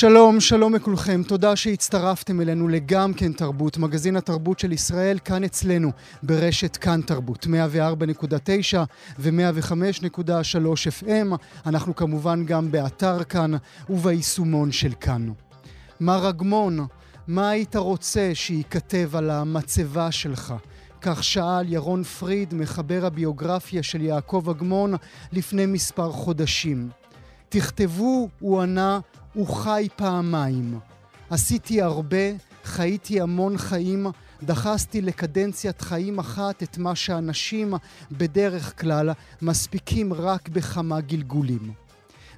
שלום, שלום לכולכם. תודה שהצטרפתם אלינו לגם כן תרבות, מגזין התרבות של ישראל, כאן אצלנו, ברשת כאן תרבות, 104.9 ו-105.3 FM. אנחנו כמובן גם באתר כאן וביישומון של כאן. מר אגמון, מה היית רוצה שייכתב על המצבה שלך? כך שאל ירון פריד, מחבר הביוגרפיה של יעקב אגמון, לפני מספר חודשים. תכתבו, הוא ענה, הוא חי פעמיים. עשיתי הרבה, חייתי המון חיים, דחסתי לקדנציית חיים אחת את מה שאנשים בדרך כלל מספיקים רק בכמה גלגולים.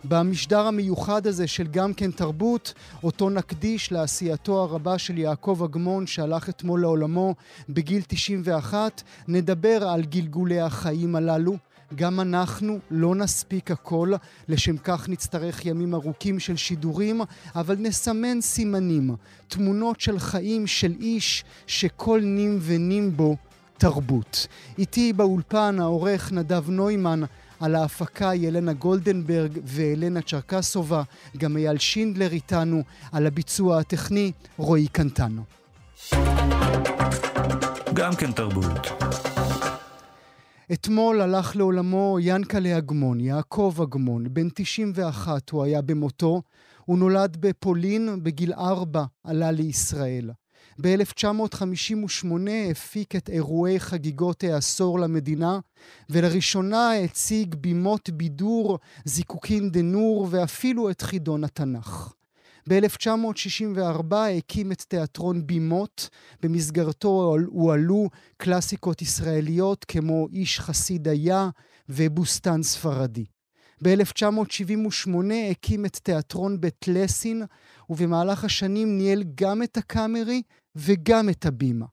במשדר המיוחד הזה של גם כן תרבות, אותו נקדיש לעשייתו הרבה של יעקב אגמון שהלך אתמול לעולמו בגיל 91, נדבר על גלגולי החיים הללו, גם אנחנו לא נספיק הכל, לשם כך נצטרך ימים ארוכים של שידורים, אבל נסמן סימנים, תמונות של חיים של איש שכל נים ונים בו תרבות. איתי באולפן העורך נדב נוימן, על ההפקה ילנה גולדנברג ואלנה צ'רקסובה, גם אייל שינדלר איתנו, על הביצוע הטכני רועי קנטנו. גם כן תרבות. אתמול הלך לעולמו ינקלה אגמון, יעקב אגמון, בן 91 הוא היה במותו. הוא נולד בפולין, בגיל ארבע עלה לישראל. ב-1958 הפיק את אירועי חגיגות העשור למדינה, ולראשונה הציג בימות בידור, זיקוקין דנור ואפילו את חידון התנ"ך. ב-1964 הקים את תיאטרון בימות, במסגרתו הועלו קלאסיקות ישראליות כמו איש חסיד היה ובוסתן ספרדי. ב-1978 הקים את תיאטרון בית לסין, ובמהלך השנים ניהל גם את הקאמרי וגם את הבימה.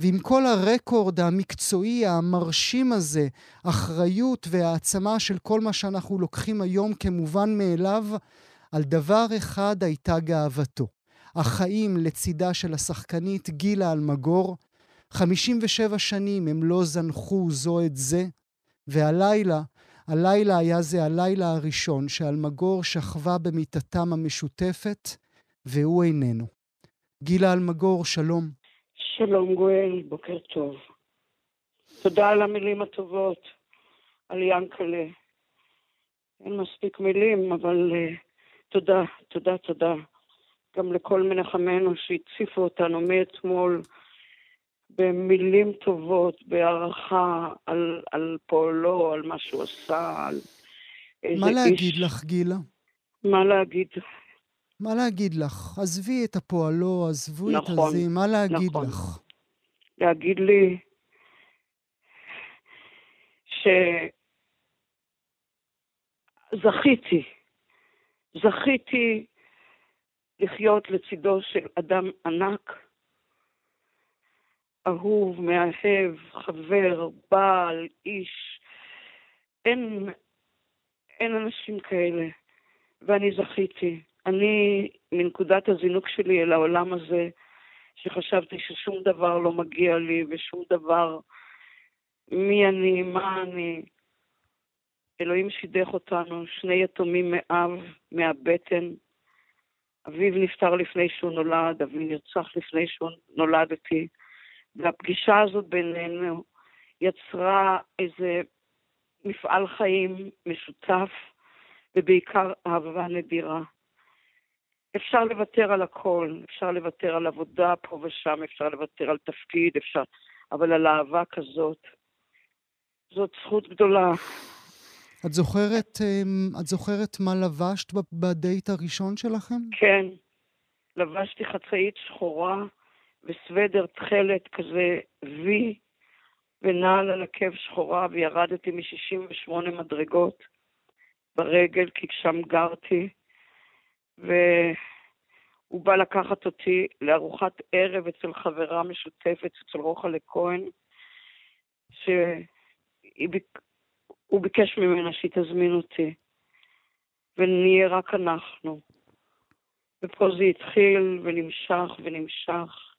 ועם כל הרקורד המקצועי המרשים הזה, אחריות והעצמה של כל מה שאנחנו לוקחים היום כמובן מאליו, על דבר אחד הייתה גאוותו, החיים לצידה של השחקנית גילה אלמגור. 57 שנים הם לא זנחו זו את זה, והלילה, הלילה היה זה הלילה הראשון שאלמגור שכבה במיטתם המשותפת, והוא איננו. גילה אלמגור, שלום. שלום גואל, בוקר טוב. תודה על המילים הטובות, על ינקלה. אין מספיק מילים, אבל uh, תודה, תודה, תודה. גם לכל מנחמינו שהציפו אותנו מאתמול במילים טובות, בהערכה על, על פועלו, על מה שהוא עשה, על איזה מה להגיד איש... לך, גילה? מה להגיד? מה להגיד לך? עזבי את הפועלו, עזבו נכון, את הזה, מה להגיד נכון. לך? להגיד לי שזכיתי זכיתי לחיות לצידו של אדם ענק, אהוב, מאהב, חבר, בעל, איש. אין, אין אנשים כאלה, ואני זכיתי. אני, מנקודת הזינוק שלי אל העולם הזה, שחשבתי ששום דבר לא מגיע לי ושום דבר, מי אני, מה אני, אלוהים שידך אותנו, שני יתומים מאב, מהבטן. אביו נפטר לפני שהוא נולד, אבי נרצח לפני שהוא נולדתי. והפגישה הזאת בינינו יצרה איזה מפעל חיים משותף, ובעיקר אהבה נדירה. אפשר לוותר על הכל, אפשר לוותר על עבודה פה ושם, אפשר לוותר על תפקיד, אפשר, אבל על אהבה כזאת, זאת זכות גדולה. את זוכרת, אמ, את זוכרת מה לבשת בדייט הראשון שלכם? כן. לבשתי חצאית שחורה וסוודר תכלת כזה וי ונעל על עקב שחורה וירדתי מ-68 מדרגות ברגל, כי שם גרתי, והוא בא לקחת אותי לארוחת ערב אצל חברה משותפת, אצל רוחלה כהן, שהוא ביקש ממנה שהיא תזמין אותי, ונהיה רק אנחנו. ופה זה התחיל ונמשך ונמשך.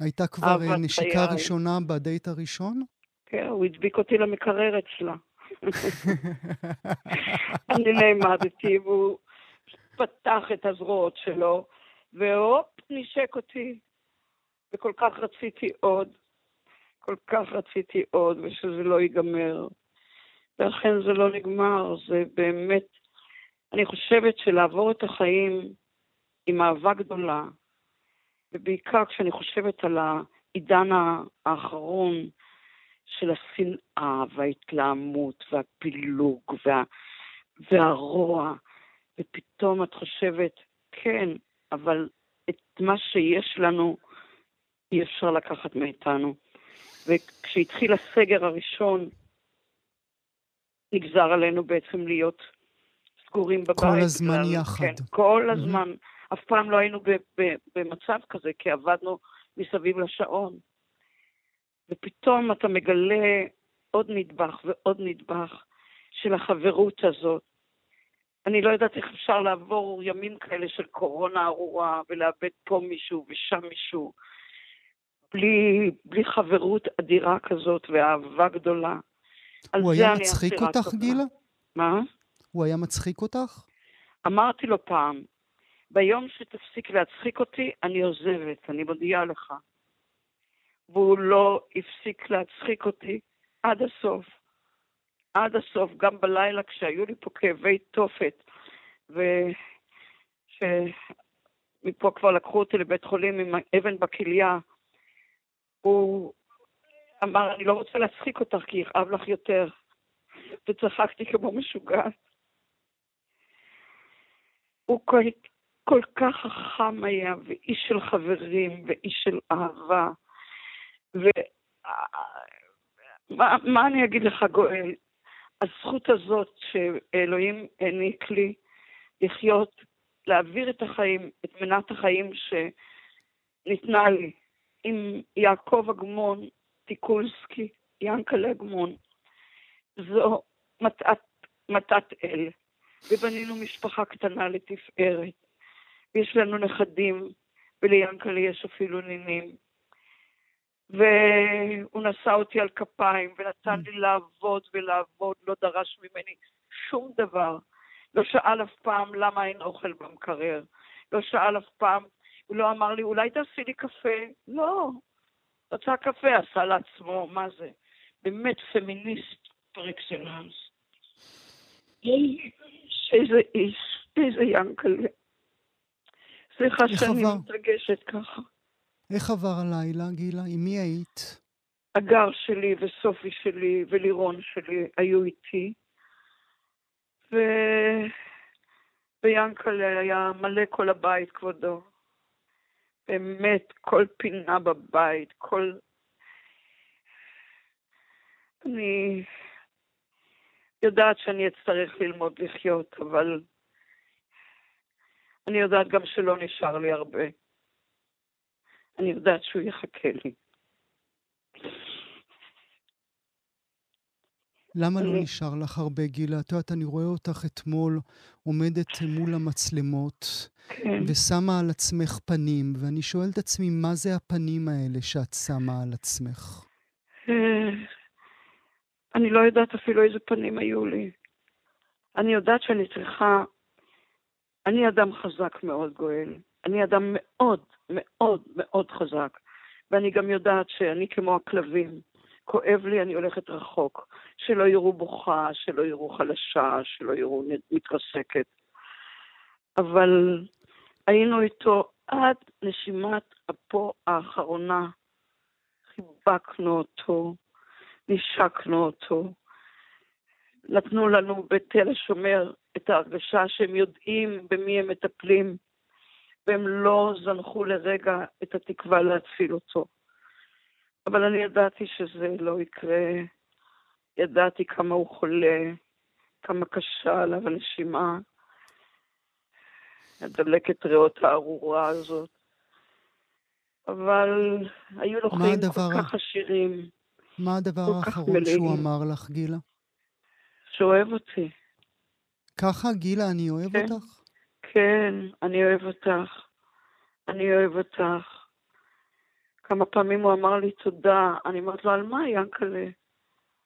הייתה כבר אה, נשיקה חיי. ראשונה בדייט הראשון? כן, הוא הדביק אותי למקרר אצלה. אני נעמדתי, והוא פתח את הזרועות שלו, והופ, נשק אותי. וכל כך רציתי עוד, כל כך רציתי עוד, ושזה לא ייגמר. ואכן זה לא נגמר, זה באמת... אני חושבת שלעבור את החיים עם אהבה גדולה, ובעיקר כשאני חושבת על העידן האחרון של השנאה וההתלהמות והפילוג וה, והרוע, ופתאום את חושבת, כן, אבל את מה שיש לנו אי אפשר לקחת מאיתנו. וכשהתחיל הסגר הראשון, נגזר עלינו בעצם להיות סגורים בבית. כל הזמן בגלל, יחד. כן, כל הזמן. Mm-hmm. אף פעם לא היינו במצב כזה, כי עבדנו מסביב לשעון. ופתאום אתה מגלה עוד נדבך ועוד נדבך של החברות הזאת. אני לא יודעת איך אפשר לעבור ימים כאלה של קורונה ארורה ולאבד פה מישהו ושם מישהו, בלי, בלי חברות אדירה כזאת ואהבה גדולה. הוא היה מצחיק אותך, גילה? מה? הוא היה מצחיק אותך? אמרתי לו פעם, ביום שתפסיק להצחיק אותי, אני עוזבת, אני מודיעה לך. והוא לא הפסיק להצחיק אותי עד הסוף. עד הסוף, גם בלילה כשהיו לי פה כאבי תופת, ושמפה כבר לקחו אותי לבית חולים עם אבן בכליה, הוא אמר, אני לא רוצה להצחיק אותך כי יכאב לך יותר. וצחקתי כמו משוגעת. הוא כל, כל כך חכם היה, ואיש של חברים, ואיש של אהבה. ומה אני אגיד לך, גואל? הזכות הזאת שאלוהים העניק לי לחיות, להעביר את החיים, את מנת החיים שניתנה לי, עם יעקב אגמון, טיקולסקי, ינקלה אגמון. זו מתת, מתת אל, ובנינו משפחה קטנה לתפארת. ויש לנו נכדים, וליענקלה יש אפילו נינים. והוא נשא אותי על כפיים, ונתן לי לעבוד ולעבוד, לא דרש ממני שום דבר. לא שאל אף פעם למה אין אוכל במקרר. לא שאל אף פעם, הוא לא אמר לי, אולי תעשי לי קפה? לא. רצה קפה, עשה לעצמו, מה זה? באמת פמיניסט פר אקסלנס. איזה איש, איזה ינקלה. סליחה שאני מתרגשת ככה. איך עבר הלילה, גילה? עם מי היית? הגר שלי וסופי שלי ולירון שלי היו איתי. ו... ויאנקלה היה מלא כל הבית, כבודו. באמת, כל פינה בבית, כל... אני יודעת שאני אצטרך ללמוד לחיות, אבל אני יודעת גם שלא נשאר לי הרבה. אני יודעת שהוא יחכה לי. למה לא נשאר לך הרבה, גילה? את יודעת, אני רואה אותך אתמול עומדת מול המצלמות, כן. ושמה על עצמך פנים, ואני שואל את עצמי, מה זה הפנים האלה שאת שמה על עצמך? אה, אני לא יודעת אפילו איזה פנים היו לי. אני יודעת שאני צריכה... אני אדם חזק מאוד, גואל. אני אדם מאוד מאוד מאוד חזק. ואני גם יודעת שאני כמו הכלבים. כואב לי, אני הולכת רחוק. שלא יראו בוכה, שלא יראו חלשה, שלא יראו מתרסקת. אבל היינו איתו עד נשימת אפו האחרונה. חיבקנו אותו, נשקנו אותו. נתנו לנו בתל השומר את ההרגשה שהם יודעים במי הם מטפלים, והם לא זנחו לרגע את התקווה להציל אותו. אבל אני ידעתי שזה לא יקרה, ידעתי כמה הוא חולה, כמה קשה עליו הנשימה, הדלקת ריאות הארורה הזאת. אבל היו לו חיים כל כך עשירים. מה הדבר האחרון שהוא אמר לך, גילה? שאוהב אותי. ככה, גילה, אני אוהב כן, אותך? כן, אני אוהב אותך. אני אוהב אותך. כמה פעמים הוא אמר לי תודה. אני אומרת לו, על מה, ינקלה?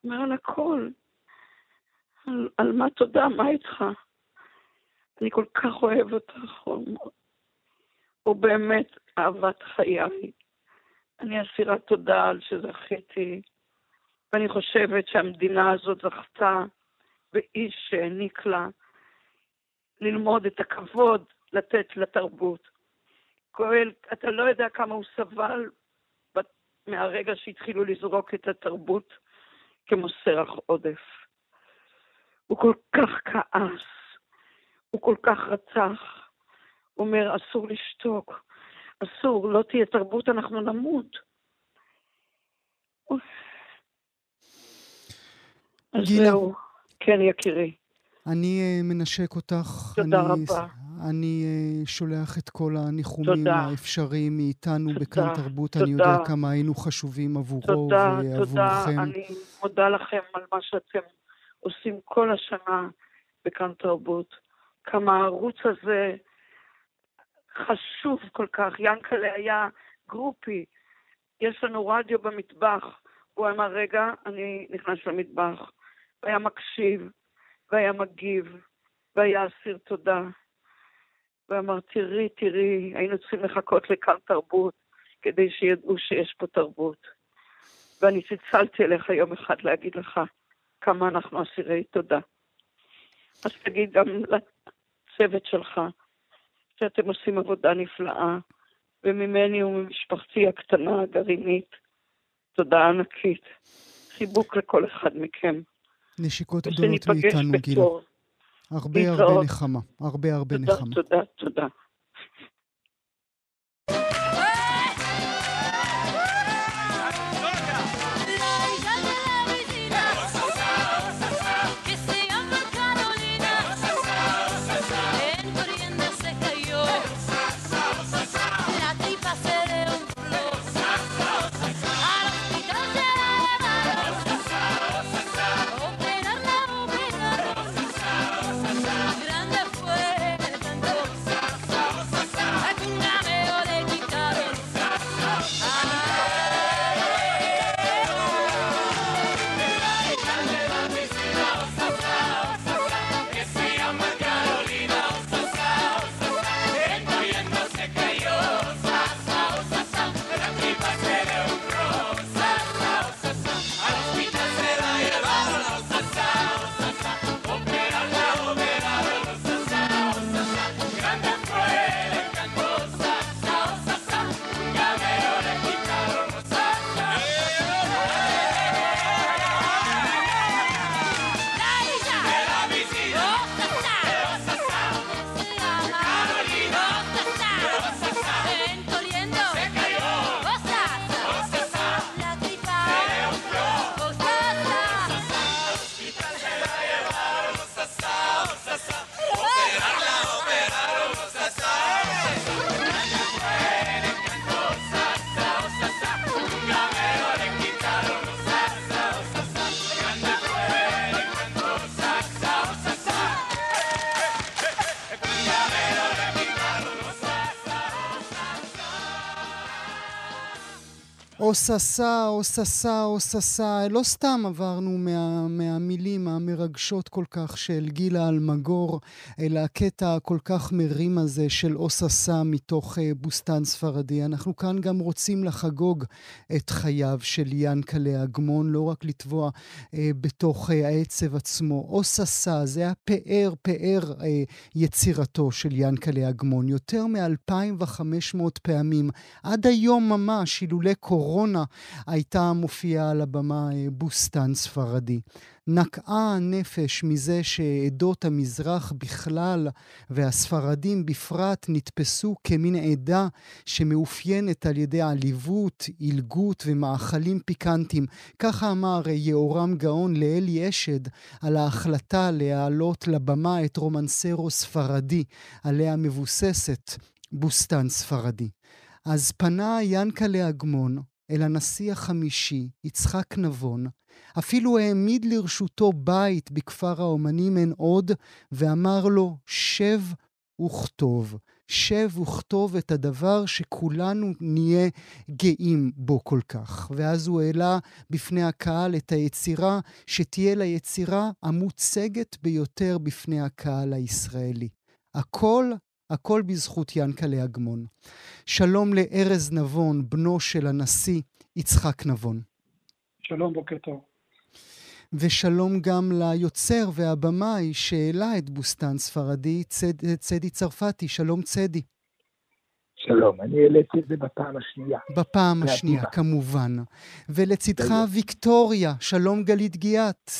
הוא אומר, על הכל. על, על מה תודה? מה איתך? אני כל כך אוהב אותך, הוא באמת אהבת חיי. אני אסירת תודה על שזכיתי, ואני חושבת שהמדינה הזאת זכתה באיש שהעניק לה ללמוד את הכבוד לתת לתרבות. גואל, אתה לא יודע כמה הוא סבל מהרגע שהתחילו לזרוק את התרבות כמו סרח עודף. הוא כל כך כעס, הוא כל כך רצח. הוא אומר, אסור לשתוק, אסור, לא תהיה תרבות, אנחנו נמות. אז זהו, כן יקירי. אני uh, מנשק אותך. תודה אני, רבה. אני uh, שולח את כל הניחומים תודה. האפשריים מאיתנו תודה, בכאן תרבות. תודה. אני יודע כמה היינו חשובים עבורו תודה, ועבורכם. תודה. אני מודה לכם על מה שאתם עושים כל השנה בכאן תרבות. כמה הערוץ הזה חשוב כל כך. ינקלה היה גרופי. יש לנו רדיו במטבח. הוא אמר, רגע, אני נכנס למטבח. והיה מקשיב, והיה מגיב, והיה אסיר תודה. ואמר, תראי, תראי, היינו צריכים לחכות לכאן תרבות, כדי שידעו שיש פה תרבות. ואני צלצלתי אליך יום אחד להגיד לך כמה אנחנו אסירי תודה. אז תגיד גם לצוות שלך שאתם עושים עבודה נפלאה, וממני וממשפחתי הקטנה, הגרעינית, תודה ענקית. חיבוק לכל אחד מכם. נשיקות גדולות מאיתנו, גילה. הרבה הרבה נחמה. הרבה הרבה נחמה. תודה, תודה. אוססה, אוססה, אוססה. לא סתם עברנו מה, המרגשות כל כך של גילה אלמגור, אל הקטע הכל כך מרים הזה של אוססה מתוך uh, בוסתן ספרדי. אנחנו כאן גם רוצים לחגוג את חייו של ינקלה אגמון, לא רק לטבוע uh, בתוך uh, העצב עצמו. אוססה, זה היה פאר, יצירתו של ינקלה אגמון. יותר מ-2,500 פעמים, עד היום ממש, אילולא קורונה. הייתה מופיעה על הבמה בוסטן ספרדי. נקעה הנפש מזה שעדות המזרח בכלל והספרדים בפרט נתפסו כמין עדה שמאופיינת על ידי עליבות, עילגות ומאכלים פיקנטיים. ככה אמר יהורם גאון לאלי אשד על ההחלטה להעלות לבמה את רומנסרו ספרדי, עליה מבוססת בוסטן ספרדי. אז פנה ינקלה אגמון אל הנשיא החמישי, יצחק נבון, אפילו העמיד לרשותו בית בכפר האומנים עין עוד, ואמר לו, שב וכתוב. שב וכתוב את הדבר שכולנו נהיה גאים בו כל כך. ואז הוא העלה בפני הקהל את היצירה, שתהיה ליצירה המוצגת ביותר בפני הקהל הישראלי. הכל, הכל בזכות ינקלה אגמון. שלום לארז נבון, בנו של הנשיא יצחק נבון. שלום, בוקר טוב. ושלום גם ליוצר והבמאי שהעלה את בוסתן ספרדי, צד, צדי צרפתי. שלום צדי. שלום, אני העליתי את זה בפעם השנייה. בפעם השנייה, כמובן. ולצידך ויקטוריה, שלום גלית גיאת.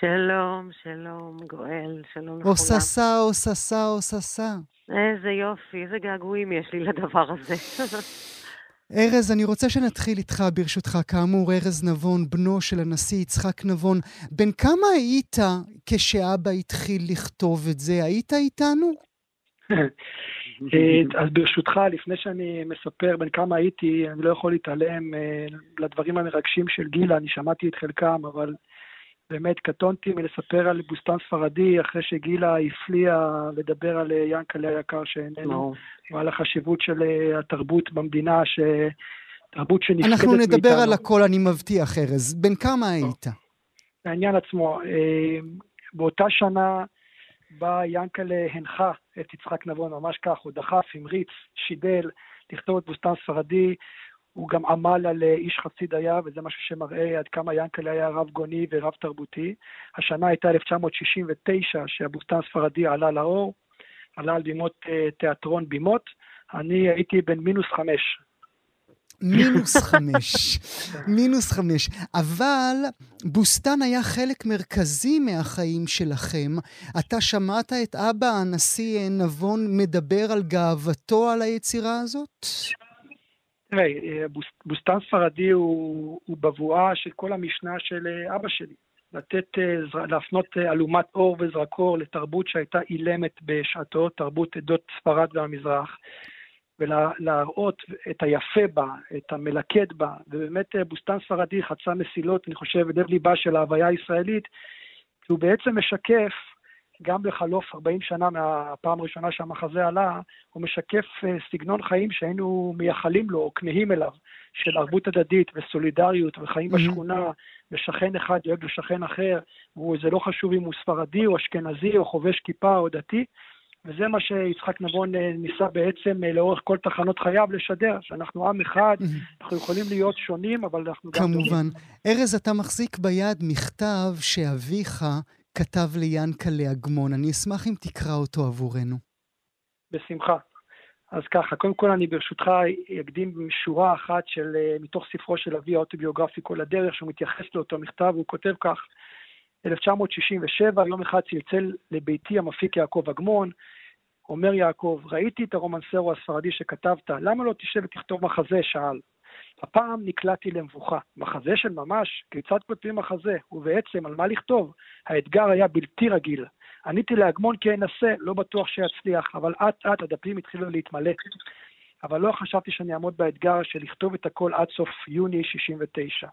שלום, שלום, גואל, שלום לכולם. אוססה, אוססה, אוססה. איזה יופי, איזה געגועים יש לי לדבר הזה. ארז, אני רוצה שנתחיל איתך, ברשותך. כאמור, ארז נבון, בנו של הנשיא יצחק נבון. בן כמה היית כשאבא התחיל לכתוב את זה? היית איתנו? אה, אז ברשותך, לפני שאני מספר בין כמה הייתי, אני לא יכול להתעלם אה, לדברים המרגשים של גילה, אני שמעתי את חלקם, אבל באמת קטונתי מלספר על בוסתן ספרדי אחרי שגילה הפליאה לדבר על ינקלה היקר שאיננו, ועל החשיבות של אה, התרבות במדינה, ש... תרבות שנפקדת מאיתנו. אנחנו נדבר מאיתנו. על הכל, אני מבטיח, ארז. בן כמה היית? העניין עצמו, אה, באותה שנה בה ינקלה הנחה את יצחק נבון, ממש כך, הוא דחף, המריץ, שידל, לכתוב את בוסתן ספרדי, הוא גם עמל על אה, איש חצי דייה, וזה משהו שמראה עד כמה ינקלה היה רב גוני ורב תרבותי. השנה הייתה 1969, שהבוסתן הספרדי עלה לאור, עלה על בימות אה, תיאטרון בימות. אני הייתי בן מינוס חמש. מינוס חמש, מינוס חמש. אבל בוסתן היה חלק מרכזי מהחיים שלכם. אתה שמעת את אבא, הנשיא נבון, מדבר על גאוותו על היצירה הזאת? תראה, אה, בוסתן ספרדי הוא, הוא בבואה של כל המשנה של אה, אבא שלי. לתת, אה, להפנות אלומת אור וזרקור לתרבות שהייתה אילמת בשעתו, תרבות עדות ספרד והמזרח, ולהראות את היפה בה, את המלכד בה, ובאמת בוסתן ספרדי חצה מסילות, אני חושב, לב ליבה של ההוויה הישראלית, כי הוא בעצם משקף גם בחלוף 40 שנה מהפעם הראשונה שהמחזה עלה, הוא משקף אה, סגנון חיים שהיינו מייחלים לו, או כמהים אליו, של ערבות הדדית וסולידריות וחיים. בשכונה, ושכן אחד דואג לשכן אחר, וזה לא חשוב אם הוא ספרדי או אשכנזי או חובש כיפה או דתי, וזה מה שיצחק נבון אה, ניסה בעצם אה, לאורך כל תחנות חייו לשדר, שאנחנו עם אחד. אנחנו יכולים להיות שונים, אבל אנחנו גם... כמובן. ארז, אתה מחזיק ביד מכתב שאביך כתב ליאנקלה אגמון. אני אשמח אם תקרא אותו עבורנו. בשמחה. אז ככה, קודם כל אני ברשותך אקדים שורה אחת של, אה, מתוך ספרו של אבי האוטוביוגרפי כל הדרך, שהוא מתייחס לאותו מכתב, הוא כותב כך, 1967, יום אחד צלצל לביתי המפיק יעקב אגמון, אומר יעקב, ראיתי את הרומנסרו הספרדי שכתבת, למה לא תשב ותכתוב מחזה? שאל. הפעם נקלעתי למבוכה. מחזה של ממש? כיצד כותבים מחזה? ובעצם, על מה לכתוב? האתגר היה בלתי רגיל. עניתי לאגמון כי אנסה, לא בטוח שיצליח, אבל אט אט הדפים התחילו להתמלא. אבל לא חשבתי שאני אעמוד באתגר של לכתוב את הכל עד סוף יוני 69.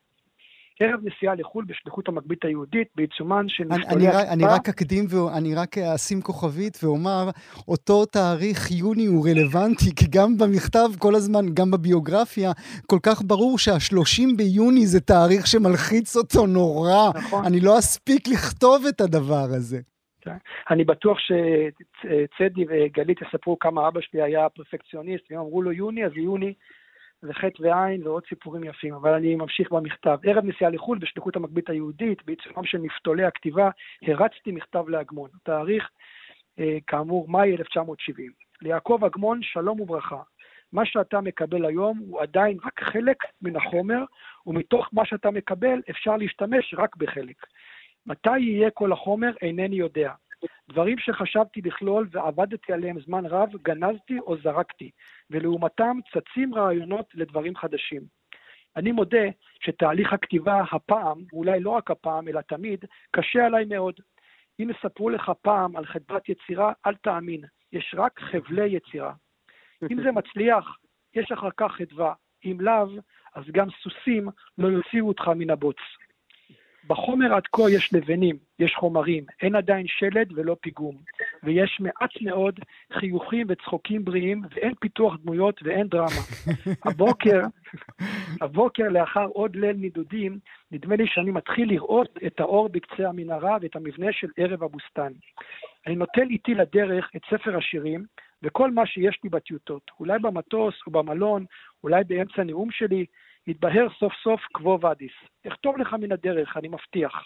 ערב נסיעה לחו"ל בשליחות המגבית היהודית, בעיצומן של נפתולי הקפה. אני רק אקדים ואני רק אשים כוכבית ואומר, אותו תאריך יוני הוא רלוונטי, כי גם במכתב כל הזמן, גם בביוגרפיה, כל כך ברור שה-30 ביוני זה תאריך שמלחיץ אותו נורא. נכון. אני לא אספיק לכתוב את הדבר הזה. כן. אני בטוח שצדי וגלית יספרו כמה אבא שלי היה פרפקציוניסט, ואם אמרו לו יוני, אז יוני וחטא ועין ועוד סיפורים יפים, אבל אני ממשיך במכתב. ערב נסיעה לחו"ל בשליחות המגבית היהודית, בעיצומם של נפתולי הכתיבה, הרצתי מכתב לאגמון. תאריך, אה, כאמור, מאי 1970. ליעקב אגמון, שלום וברכה. מה שאתה מקבל היום הוא עדיין רק חלק מן החומר, ומתוך מה שאתה מקבל אפשר להשתמש רק בחלק. מתי יהיה כל החומר אינני יודע. דברים שחשבתי לכלול ועבדתי עליהם זמן רב, גנזתי או זרקתי, ולעומתם צצים רעיונות לדברים חדשים. אני מודה שתהליך הכתיבה הפעם, ואולי לא רק הפעם, אלא תמיד, קשה עליי מאוד. אם יספרו לך פעם על חדוות יצירה, אל תאמין, יש רק חבלי יצירה. אם זה מצליח, יש אחר כך חדווה. אם לאו, אז גם סוסים לא יוציאו אותך מן הבוץ. בחומר עד כה יש לבנים, יש חומרים, אין עדיין שלד ולא פיגום, ויש מעט מאוד חיוכים וצחוקים בריאים, ואין פיתוח דמויות ואין דרמה. הבוקר, הבוקר לאחר עוד ליל נידודים, נדמה לי שאני מתחיל לראות את האור בקצה המנהרה ואת המבנה של ערב הבוסתן. אני נוטל איתי לדרך את ספר השירים, וכל מה שיש לי בטיוטות, אולי במטוס או במלון, אולי באמצע נאום שלי, יתבהר סוף סוף קוו ואדיס. אכתוב לך מן הדרך, אני מבטיח.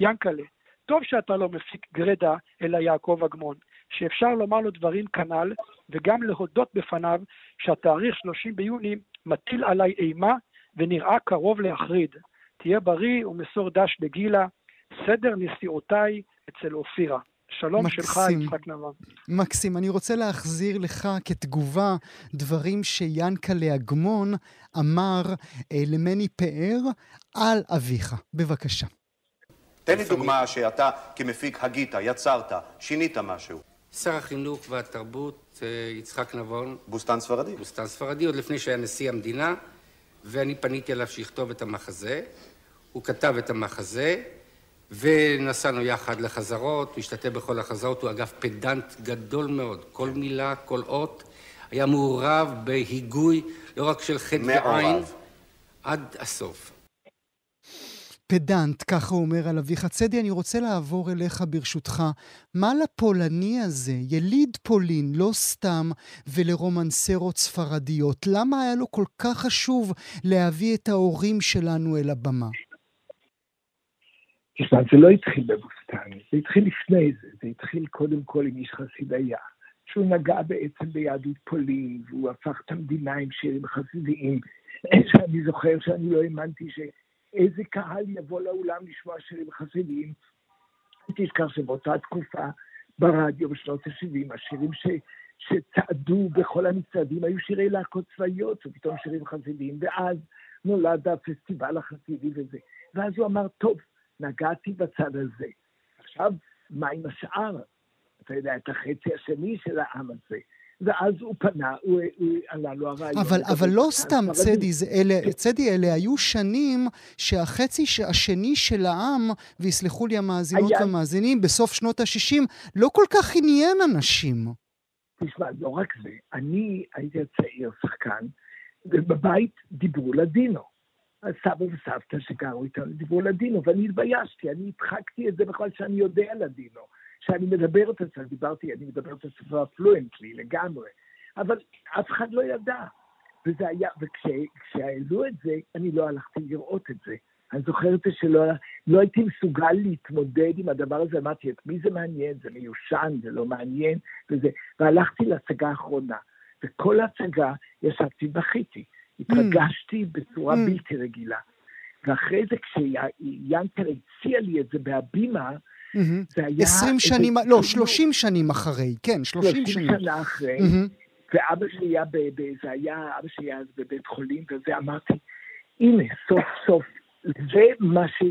ינקלה, טוב שאתה לא מפיק גרדה, אלא יעקב אגמון, שאפשר לומר לו דברים כנ"ל, וגם להודות בפניו שהתאריך 30 ביוני מטיל עליי אימה ונראה קרוב להחריד. תהיה בריא ומסור דש לגילה, סדר נסיעותיי אצל אופירה. שלום מקסים. שלך, יצחק נבון. מקסים. אני רוצה להחזיר לך כתגובה דברים שיאנקלה אגמון אמר אה, למני פאר על אביך. בבקשה. תן לי דוגמה שאתה כמפיק הגית, יצרת, שינית משהו. שר החינוך והתרבות אה, יצחק נבון. בוסתן ספרדי. בוסתן ספרדי, עוד לפני שהיה נשיא המדינה, ואני פניתי אליו שיכתוב את המחזה. הוא כתב את המחזה, ונסענו יחד לחזרות, הוא השתתף בכל החזרות, הוא אגב פדנט גדול מאוד, כל מילה, כל אות, היה מעורב בהיגוי לא רק של חטא ועין, עד הסוף. פדנט, ככה הוא אומר על אביך צדי, אני רוצה לעבור אליך ברשותך. מה לפולני הזה, יליד פולין, לא סתם, ולרומנסרות ספרדיות, למה היה לו כל כך חשוב להביא את ההורים שלנו אל הבמה? תשמע, זה לא התחיל בבוסתן, זה התחיל לפני זה, זה התחיל קודם כל עם איש חסידיה, שהוא נגע בעצם ביהדות פולין, והוא הפך את המדינה עם שירים חסידיים, שאני זוכר שאני לא האמנתי שאיזה קהל יבוא לאולם לשמוע שירים חסידיים. תזכר שבאותה תקופה ברדיו בשנות ה-70, השירים ש... שצעדו בכל המצעדים היו שירי להקות צבאיות, ופתאום שירים חסידיים, ואז נולד הפסטיבל החסידי וזה. ואז הוא אמר, טוב, נגעתי בצד הזה. עכשיו, מה עם השאר? אתה יודע, את החצי השני של העם הזה. ואז הוא פנה, הוא, הוא עלה לו הרעיון. אבל, אבל לא סתם צדי, זה, אלה, אלה, אלה היו שנים שהחצי השני של העם, ויסלחו לי המאזינות היה... והמאזינים, בסוף שנות ה-60, לא כל כך עניין אנשים. תשמע, לא רק זה, אני הייתי צעיר, שחקן, ובבית דיברו לדינו. הסבא וסבתא שגרו איתנו דיברו לדינו, ואני התביישתי, אני הדחקתי את זה בכלל שאני יודע לדינו, שאני מדבר את זה, דיברתי, אני מדבר את השפה פלואנטלי לגמרי, אבל אף אחד לא ידע. וזה היה, וכשהעלו את זה, אני לא הלכתי לראות את זה. אני זוכר את זה שלא לא הייתי מסוגל להתמודד עם הדבר הזה, אמרתי, את מי זה מעניין? זה מיושן, זה לא מעניין, וזה, והלכתי להצגה האחרונה, וכל ההצגה ישבתי ובכיתי. התרגשתי בצורה mm. בלתי רגילה. ואחרי זה, כשיאנקל הציע לי את זה בהבימה, mm-hmm. זה היה... עשרים שנים, לא, שלושים שנים אחרי, כן, שלושים שנים. שלושים שנה אחרי, mm-hmm. ואבא שלי היה, זה היה, אבא שלי היה בבית חולים, וזה אמרתי, הנה, סוף סוף, זה מה ש...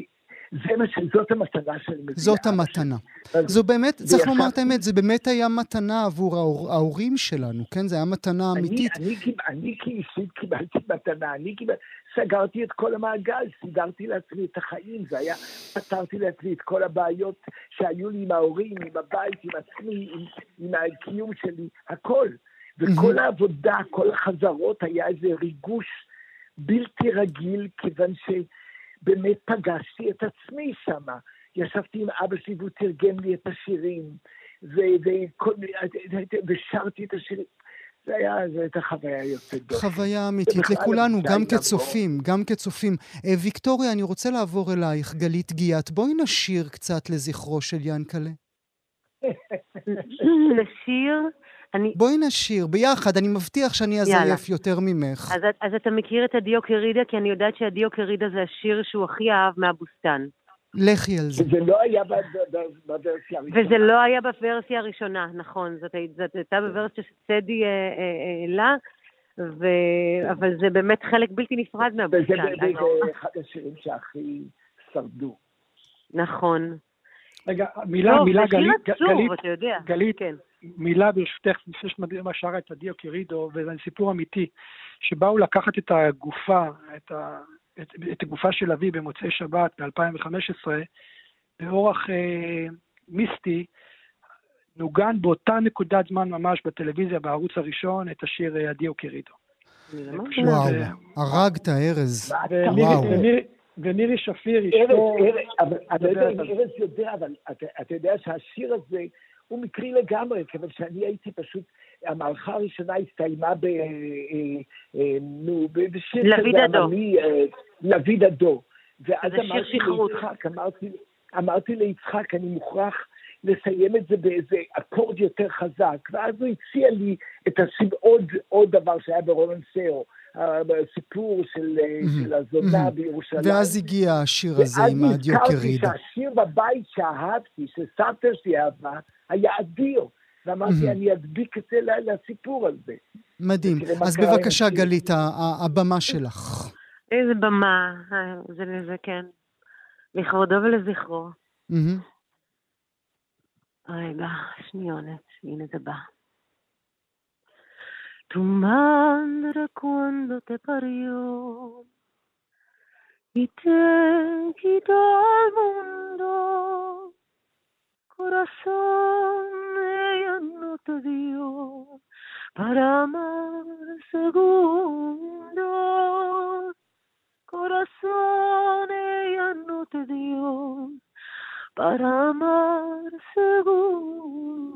זאת המתנה שאני מביאה. זאת המתנה. זו באמת, צריך לומר את האמת, זה באמת היה מתנה עבור ההורים שלנו, כן? זה היה מתנה אמיתית. אני, כאישית קיבלתי מתנה, אני קיבל... סגרתי את כל המעגל, סידרתי לעצמי את החיים, זה היה, פתרתי לעצמי את כל הבעיות שהיו לי עם ההורים, עם הבית, עם עצמי, עם, עם הקיום שלי, הכל. וכל העבודה, כל החזרות, היה איזה ריגוש בלתי רגיל, כיוון ש... באמת פגשתי את עצמי שם. ישבתי עם אבא שלי והוא תרגם לי את השירים, ושרתי את השירים. זה היה, זו הייתה חוויה יוצאת דופן. חוויה אמיתית לכולנו, גם כצופים, גם כצופים. ויקטוריה, אני רוצה לעבור אלייך, גלית גיאת. בואי נשיר קצת לזכרו של ינקלה. לשיר אני... בואי נשיר ביחד, אני מבטיח שאני אזייף. יותר ממך. אז, אז אתה מכיר את הדיו קרידה? כי אני יודעת שהדיו קרידה זה השיר שהוא הכי אהב מהבוסתן. לכי על זה. וזה לא היה בוורסיה הראשונה. וזה לא היה בוורסיה הראשונה, נכון. זאת, זאת הייתה בוורסיה שצדי אה, אה, העלה, ו... אבל זה באמת חלק בלתי נפרד וזה מהבוסתן. זה- זה אחד השירים שהכי שרדו. נכון. רגע, מילה, טוב, מילה, שיר גלית, עצוב, גלית, אתה יודע. גלית, כן. מילה ברשותך, לפני שמדברים שרה את הדיו קרידו, וזה סיפור אמיתי, שבאו לקחת את הגופה, את, ה, את, את הגופה של אבי במוצאי שבת ב-2015, באורח אה, מיסטי, נוגן באותה נקודת זמן ממש בטלוויזיה, בערוץ הראשון, את השיר אה, הדיו מאמינה. וואו, זה- הרגת, ארז. ומירי, וואו. ומירי, שפיר, אשתו, ארז, ארז יודע, אבל אתה- אתה יודע שהשיר הזה הוא מקרי לגמרי, כיוון שאני הייתי פשוט, המערכה הראשונה הסתיימה ב... אה, אה, נו, בשיר דדו. עממי, לוי דדו. ואז אמרתי. ליצחק, אמרתי, אמרתי ליצחק, אני מוכרח לסיים את זה באיזה אקורד יותר חזק, ואז הוא הציע לי את הסיב... עוד, עוד דבר שהיה ברולנסאו, הסיפור של, אה, של הזונה מהמם. בירושלים. ואז הגיע השיר הזה ואז עם נזכרתי קרידה. שהשיר בבית שאהבתי, שסבתא שלי אהבה, היה אדיר. ואמרתי, מהמם. אני אדביק את זה ל- לסיפור הזה. מדהים. אז בבקשה, השיר. גלית, ה- ה- הבמה שלך. איזה במה, אה, זה לזה, כן. לכבודו ולזכרו. מהמם. רגע, שניונת, הנה זה bá. Tu madre cuando te parió y te quitó al mundo, corazón ella no te dio para amar segundo. Corazón ella no te dio para amar segundo.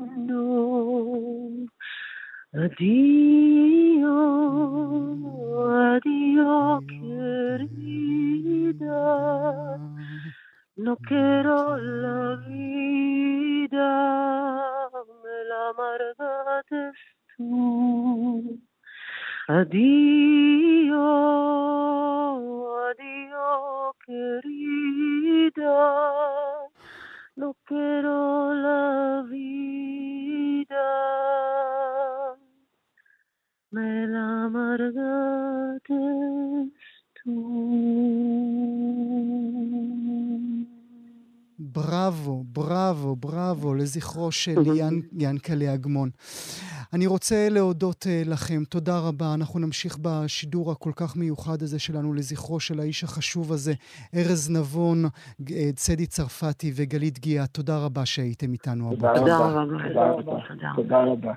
Adiós, לזכרו של ין, ינקלה אגמון. אני רוצה להודות uh, לכם, תודה רבה. אנחנו נמשיך בשידור הכל כך מיוחד הזה שלנו לזכרו של האיש החשוב הזה, ארז נבון, אה, צדי צרפתי וגלית גיאה. תודה רבה שהייתם איתנו תודה הבוקר. תודה רבה. רבה, תודה רבה.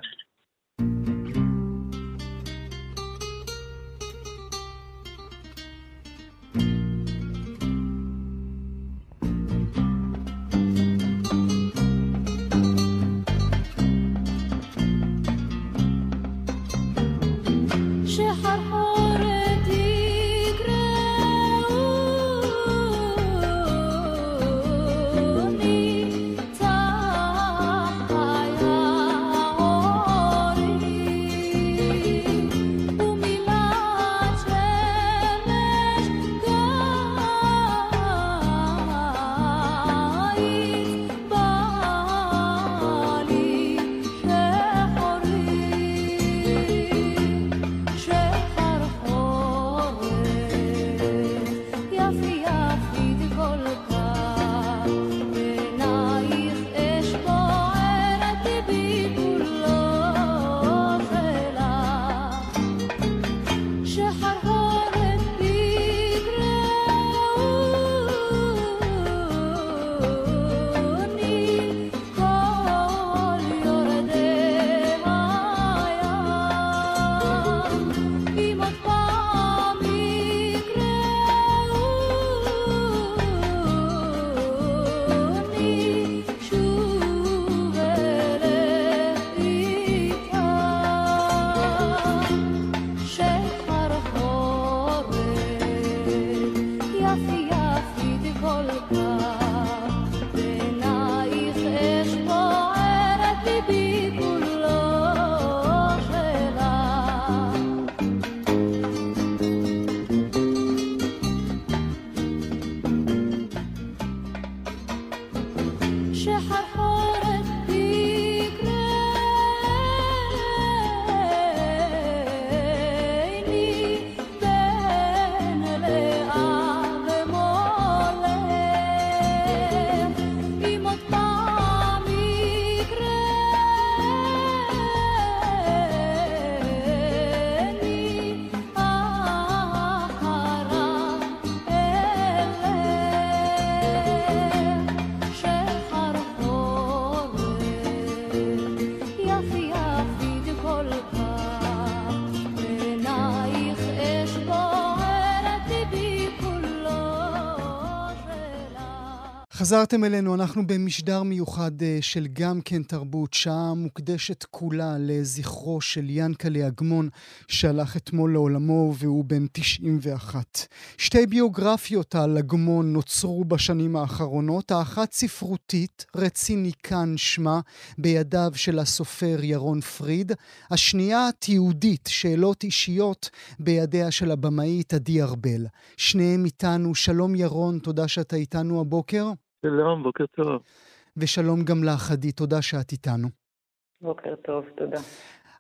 חזרתם אלינו, אנחנו במשדר מיוחד אה, של גם כן תרבות, שעה מוקדשת כולה לזכרו של ינקלה אגמון, שהלך אתמול לעולמו והוא בן 91. שתי ביוגרפיות על אגמון נוצרו בשנים האחרונות, האחת ספרותית, רציני כאן שמה, בידיו של הסופר ירון פריד, השנייה תיעודית, שאלות אישיות, בידיה של הבמאית עדי ארבל. שניהם איתנו, שלום ירון, תודה שאתה איתנו הבוקר. שלום, בוקר טוב. ושלום גם לך, עדי, תודה שאת איתנו. בוקר טוב, תודה.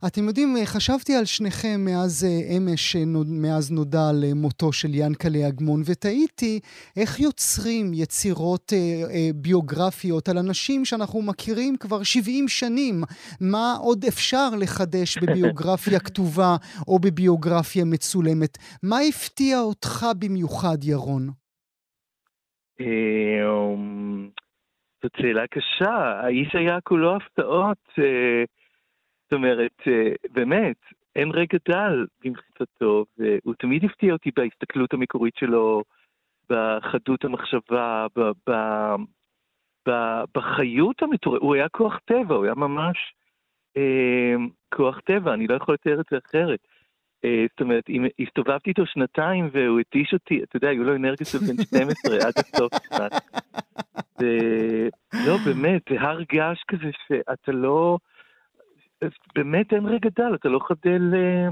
אתם יודעים, חשבתי על שניכם מאז אה, אמש, אה, מאז נודע על אה, מותו של ינקלה אגמון, ותהיתי איך יוצרים יצירות אה, אה, ביוגרפיות על אנשים שאנחנו מכירים כבר 70 שנים. מה עוד אפשר לחדש בביוגרפיה כתובה או בביוגרפיה מצולמת? מה הפתיע אותך במיוחד, ירון? אה, זאת שאלה קשה. האיש היה כולו הפתעות. אה, זאת אומרת, אה, באמת, אין רגע דל במחיצתו, והוא תמיד הפתיע אותי בהסתכלות המקורית שלו, בחדות המחשבה, ב, ב, ב, בחיות המטורפת. הוא היה כוח טבע, הוא היה ממש אה, כוח טבע, אני לא יכול לתאר את זה אחרת. אה, זאת אומרת, אם הסתובבתי איתו שנתיים והוא התיש אותי, אתה יודע, היו לו אנרגיות של בן 12 עד הסוף לא, באמת, זה הר געש כזה שאתה לא... באמת אין רגע דל, אתה לא חדל... אה,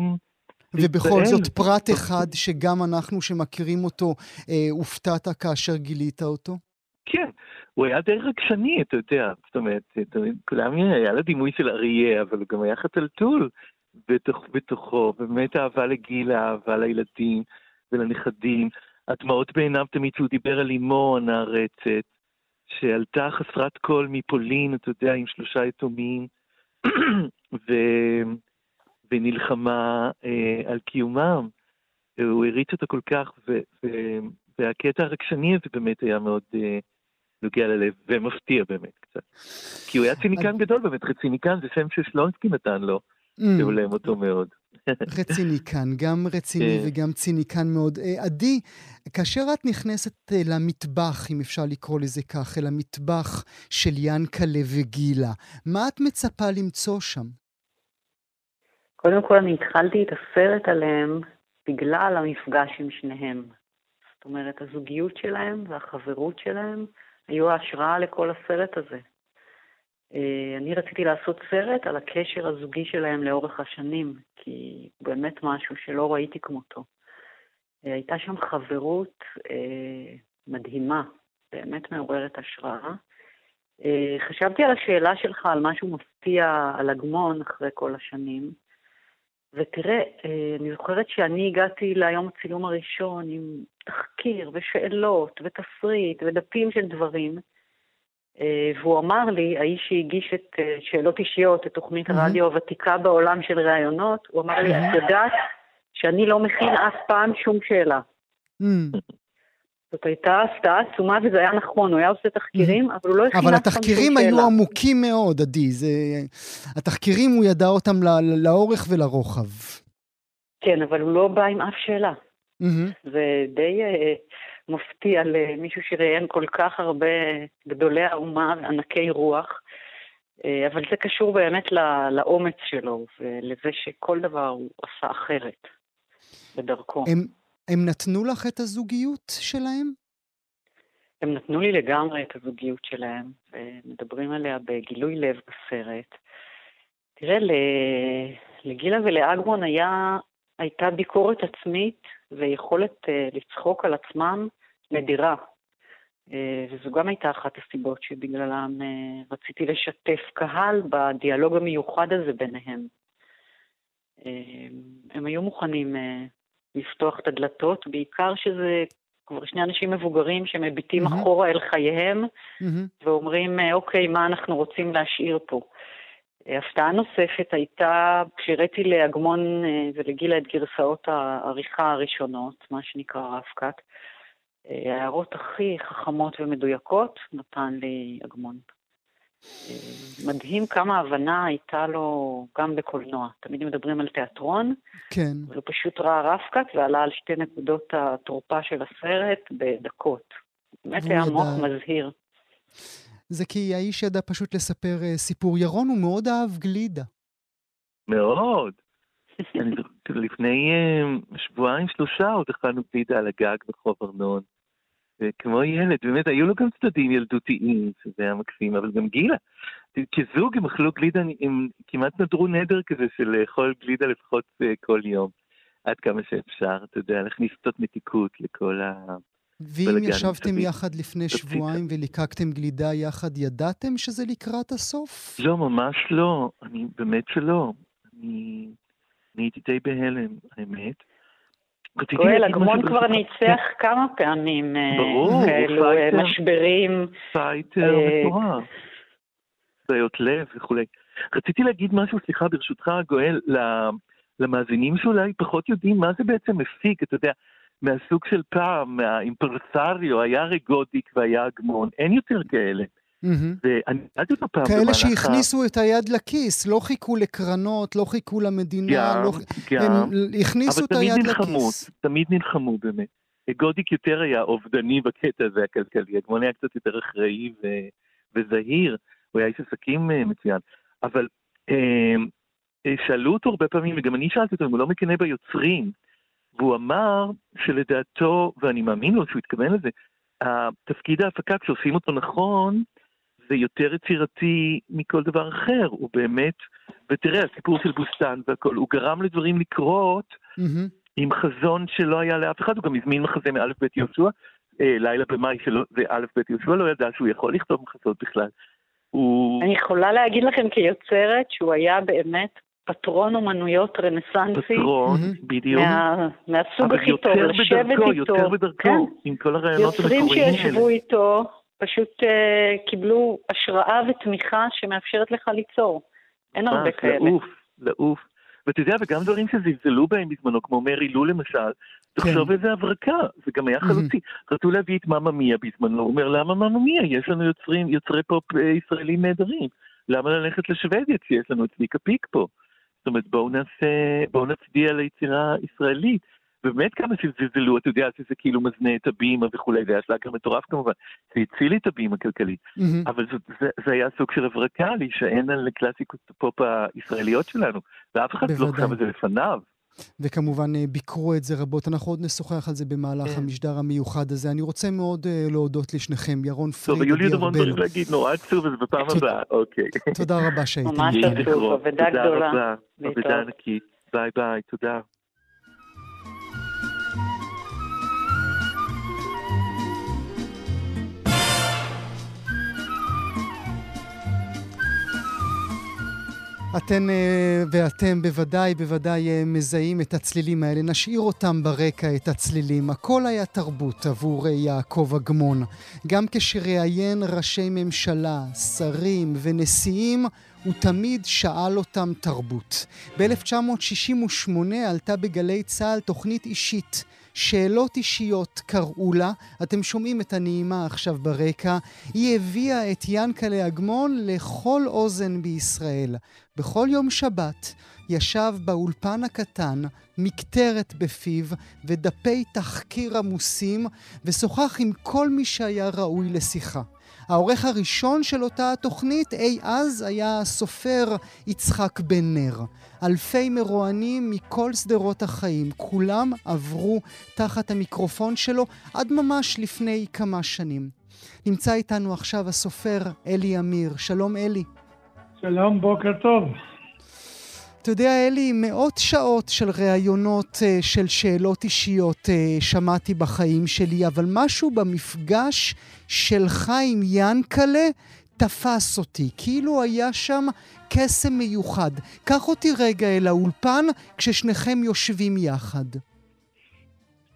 ובכל. זאת, פרט אחד שגם אנחנו שמכירים אותו, אה, הופתעת כאשר גילית אותו? כן, הוא היה די רגשני, אתה יודע, זאת אומרת, כולם היה לו דימוי של אריה, אבל הוא גם היה חתלתול בתוך, בתוכו, באמת אהבה לגילה, אהבה לילדים ולנכדים. הדמעות בעיניו תמיד שהוא דיבר על אמו הנערצת, שעלתה חסרת קול מפולין, אתה יודע, עם שלושה יתומים, ו... ונלחמה אה, על קיומם. הוא הריץ אותו כל כך, ו... ו... והקטע הרגשני הזה באמת היה מאוד אה, נוגע ללב, ומפתיע באמת קצת. כי הוא היה ציניקן גדול באמת, ציניקן זה שם ששלונסקי נתן לו. שהולם אותו מאוד. רציני כאן, גם רציני כן. וגם ציניקן מאוד. אה, עדי, כאשר את נכנסת אה, למטבח, אם אפשר לקרוא לזה כך, אל המטבח של ינקלה וגילה, מה את מצפה למצוא שם? קודם כל, אני התחלתי את הסרט עליהם בגלל המפגש עם שניהם. זאת אומרת, הזוגיות שלהם והחברות שלהם היו ההשראה לכל הסרט הזה. אה, אני רציתי לעשות סרט על הקשר הזוגי שלהם לאורך השנים, כי באמת משהו שלא ראיתי כמותו. אה, הייתה שם חברות אה, מדהימה, באמת מעוררת השראה. אה, חשבתי על השאלה שלך, על משהו מפתיע על אגמון אחרי כל השנים, ותראה, אה, אני זוכרת שאני הגעתי ליום הצילום הראשון עם תחקיר ושאלות ותסריט ודפים של דברים, והוא אמר לי, האיש שהגיש את אה, שאלות אישיות, את תוכנית הרדיו הוותיקה בעולם של ראיונות, הוא אמר לי, את יודעת שאני לא מכין אף פעם שום שאלה. זאת הייתה הפתעה עצומה וזה היה נכון, הוא היה עושה תחקירים, אבל הוא לא הכין אבל אף פעם שום התחקירים שאלה. היו עמוקים מאוד, עדי. זה... התחקירים, הוא ידע אותם לאורך ולרוחב. כן, אבל הוא לא בא עם אף שאלה. זה די אה, מפתיע למישהו שראיין כל כך הרבה גדולי האומה וענקי רוח, אה, אבל זה קשור באמת לאומץ שלו ולזה שכל דבר הוא עשה אחרת בדרכו. הם, הם נתנו לך את הזוגיות שלהם? הם נתנו לי לגמרי את הזוגיות שלהם, ומדברים עליה בגילוי לב בסרט. תראה, לגילה ולאגמון היה, הייתה ביקורת עצמית ויכולת uh, לצחוק על עצמם נדירה. Uh, וזו גם הייתה אחת הסיבות שבגללם uh, רציתי לשתף קהל בדיאלוג המיוחד הזה ביניהם. הם היו מוכנים לפתוח את הדלתות, בעיקר שזה כבר שני אנשים מבוגרים שמביטים מהמם. אחורה אל חייהם מהמם. ואומרים, אה, אוקיי, מה אנחנו רוצים להשאיר פה? הפתעה נוספת הייתה כשהראיתי לאגמון אה, ולגילה את גרסאות העריכה הראשונות, מה שנקרא רב-קאט. אה, ההערות הכי חכמות ומדויקות נתן לי אגמון. אה, מדהים כמה הבנה הייתה לו גם בקולנוע. תמיד מדברים על תיאטרון, כן. אבל הוא פשוט ראה רב-קאט ועלה על שתי נקודות התורפה של הסרט בדקות. באמת היה מוח מזהיר. זה כי האיש ידע פשוט לספר אה, סיפור. ירון, הוא מאוד אהב גלידה. מאוד. אני לפני אה, שבועיים שלושה עוד אכלנו גלידה על הגג ברחוב ארנון. וכמו ילד, באמת, היו לו גם צדדים ילדותיים, שזה היה מקסים, אבל גם גילה. כזוג הם אכלו גלידה, הם כמעט נדרו נדר כזה של לאכול גלידה לפחות אה, כל יום. עד כמה שאפשר, אתה יודע, להכניס קצת מתיקות לכל ה... ואם ישבתם יחד לפני שבועיים וליקקתם גלידה יחד, ידעתם שזה לקראת הסוף? לא, ממש לא. אני, באמת שלא. אני, אני הייתי די בהלם, האמת. גואל, הגמון כבר ניצח כמה פעמים אה, ברור, כאלו אה, משברים. fighter מטורף. בעיות לב וכולי. רציתי להגיד משהו, סליחה, ברשותך, גואל, למאזינים שאולי פחות יודעים מה זה בעצם מפיק, אתה יודע, מהסוג של פעם, מהאימפרסריו, היה הרי גודיק והיה אגמון, אין יותר כאלה. ואני שאלתי אותו פעם כאלה שהכניסו את היד לכיס, לא חיכו לקרנות, לא חיכו למדינה, לא... הם הכניסו את היד נלחמו, לכיס. תמיד נלחמו באמת. גודיק יותר היה אובדני בקטע הזה הכלכלי, אגמון היה קצת יותר אחראי ו- וזהיר, הוא היה איש עסקים uh, מצוין. אבל uh, שאלו אותו הרבה פעמים, וגם אני שאלתי אותו אם הוא לא מקנא ביוצרים, והוא אמר שלדעתו, ואני מאמין לו שהוא התכוון לזה, תפקיד ההפקה, כשעושים אותו נכון, זה יותר יצירתי מכל דבר אחר. הוא באמת, ותראה, הסיפור של בוסטן והכל, הוא גרם לדברים לקרות Mm-hmm. עם חזון שלא היה לאף אחד, הוא גם הזמין מחזה מאלף בית יהושע, אה, לילה במאי שלו, זה אלף בית יהושע לא ידע שהוא יכול לכתוב מחזות בכלל. הוא... אני יכולה להגיד לכם כיוצרת שהוא היה באמת פטרון אומנויות רנסנסי. פטרון, בדיוק. מה, מהסוג הכי טוב, אבל לשבת בדרכו, איתו. יותר בדרכו, כן. עם כל הרעיונות יוצרים המקוריים שישבו האלה. איתו פשוט uh, קיבלו השראה ותמיכה שמאפשרת לך ליצור. אין הרבה ממש, כאלה. לעוף, לעוף. ואתה יודע, וגם דברים שזלזלו בהם בזמנו, כמו מרי לו למשל, תחשוב איזה הברקה, זה גם היה חלוצי. רצו להביא את מאמא מיה בזמנו, הוא אומר, למה מאמא מיה? יש לנו יוצרים, יוצרי פופ אה, ישראלים נהדרים. למה ללכת לשוודיה כשיש לנו את צביקה פיק פה? זאת אומרת, בואו נעשה, בואו נצביע ליצירה ישראלית. ובאמת כמה שזלזלו, אתה יודע, שזה כאילו מזנה את הבימה וכולי, זה היה שלאגר מטורף כמובן, זה הציל את הבימה הכלכלית. Mm-hmm. אבל זה, זה, זה היה סוג של הברקה, להישען על קלאסיקות הפופ הישראליות שלנו, ואף אחד לא בוודאי. חשב על זה לפניו. וכמובן אה, ביקרו את זה רבות. אנחנו עוד נשוחח על זה במהלך כן. המשדר המיוחד הזה. אני רוצה מאוד אה, להודות לשניכם, ירון טוב, פריד, היו לי עוד המון דברים. להגיד, נורא עצוב, אז בפעם תודה. הבאה, אוקיי. תודה רבה שהייתם. ממש. עצוב, אבדה גדולה. תודה רבה, להתראות. אבדה ענקית. ביי ביי, תודה. אתן אה, ואתם בוודאי, בוודאי אה, מזהים את הצלילים האלה. נשאיר אותם ברקע, את הצלילים. הכל היה תרבות עבור אה, יעקב אגמון. גם כשראיין ראשי ממשלה, שרים ונשיאים, הוא תמיד שאל אותם תרבות. ב-1968 עלתה בגלי צה"ל תוכנית אישית. שאלות אישיות קראו לה, אתם שומעים את הנעימה עכשיו ברקע, היא הביאה את ינקלה אגמון לכל אוזן בישראל. בכל יום שבת ישב באולפן הקטן, מקטרת בפיו ודפי תחקיר עמוסים, ושוחח עם כל מי שהיה ראוי לשיחה. העורך הראשון של אותה התוכנית אי אז היה הסופר יצחק בן נר. אלפי מרואיינים מכל שדרות החיים, כולם עברו תחת המיקרופון שלו עד ממש לפני כמה שנים. נמצא איתנו עכשיו הסופר אלי אמיר. שלום אלי. שלום, בוקר טוב. אתה יודע, אלי, מאות שעות של ראיונות אה, של שאלות אישיות אה, שמעתי בחיים שלי, אבל משהו במפגש שלך עם ינקלה תפס אותי, כאילו היה שם קסם מיוחד. קח אותי רגע אל האולפן כששניכם יושבים יחד.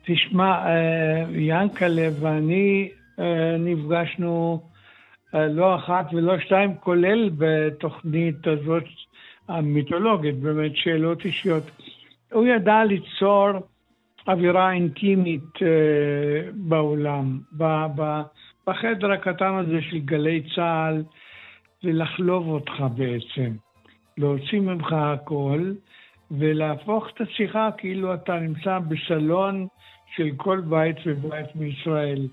תשמע, אה, ינקלה ואני נפגשנו לא אחת ולא שתיים, כולל בתוכנית הזאת המיתולוגית, באמת שאלות אישיות. הוא ידע ליצור אווירה אינטימית אה, באולם, ב- ב- בחדר הקטן הזה של גלי צה"ל, ולחלוב אותך בעצם. להוציא ממך הכל, ולהפוך את השיחה כאילו אתה נמצא בסלון של כל בית ובית מישראל.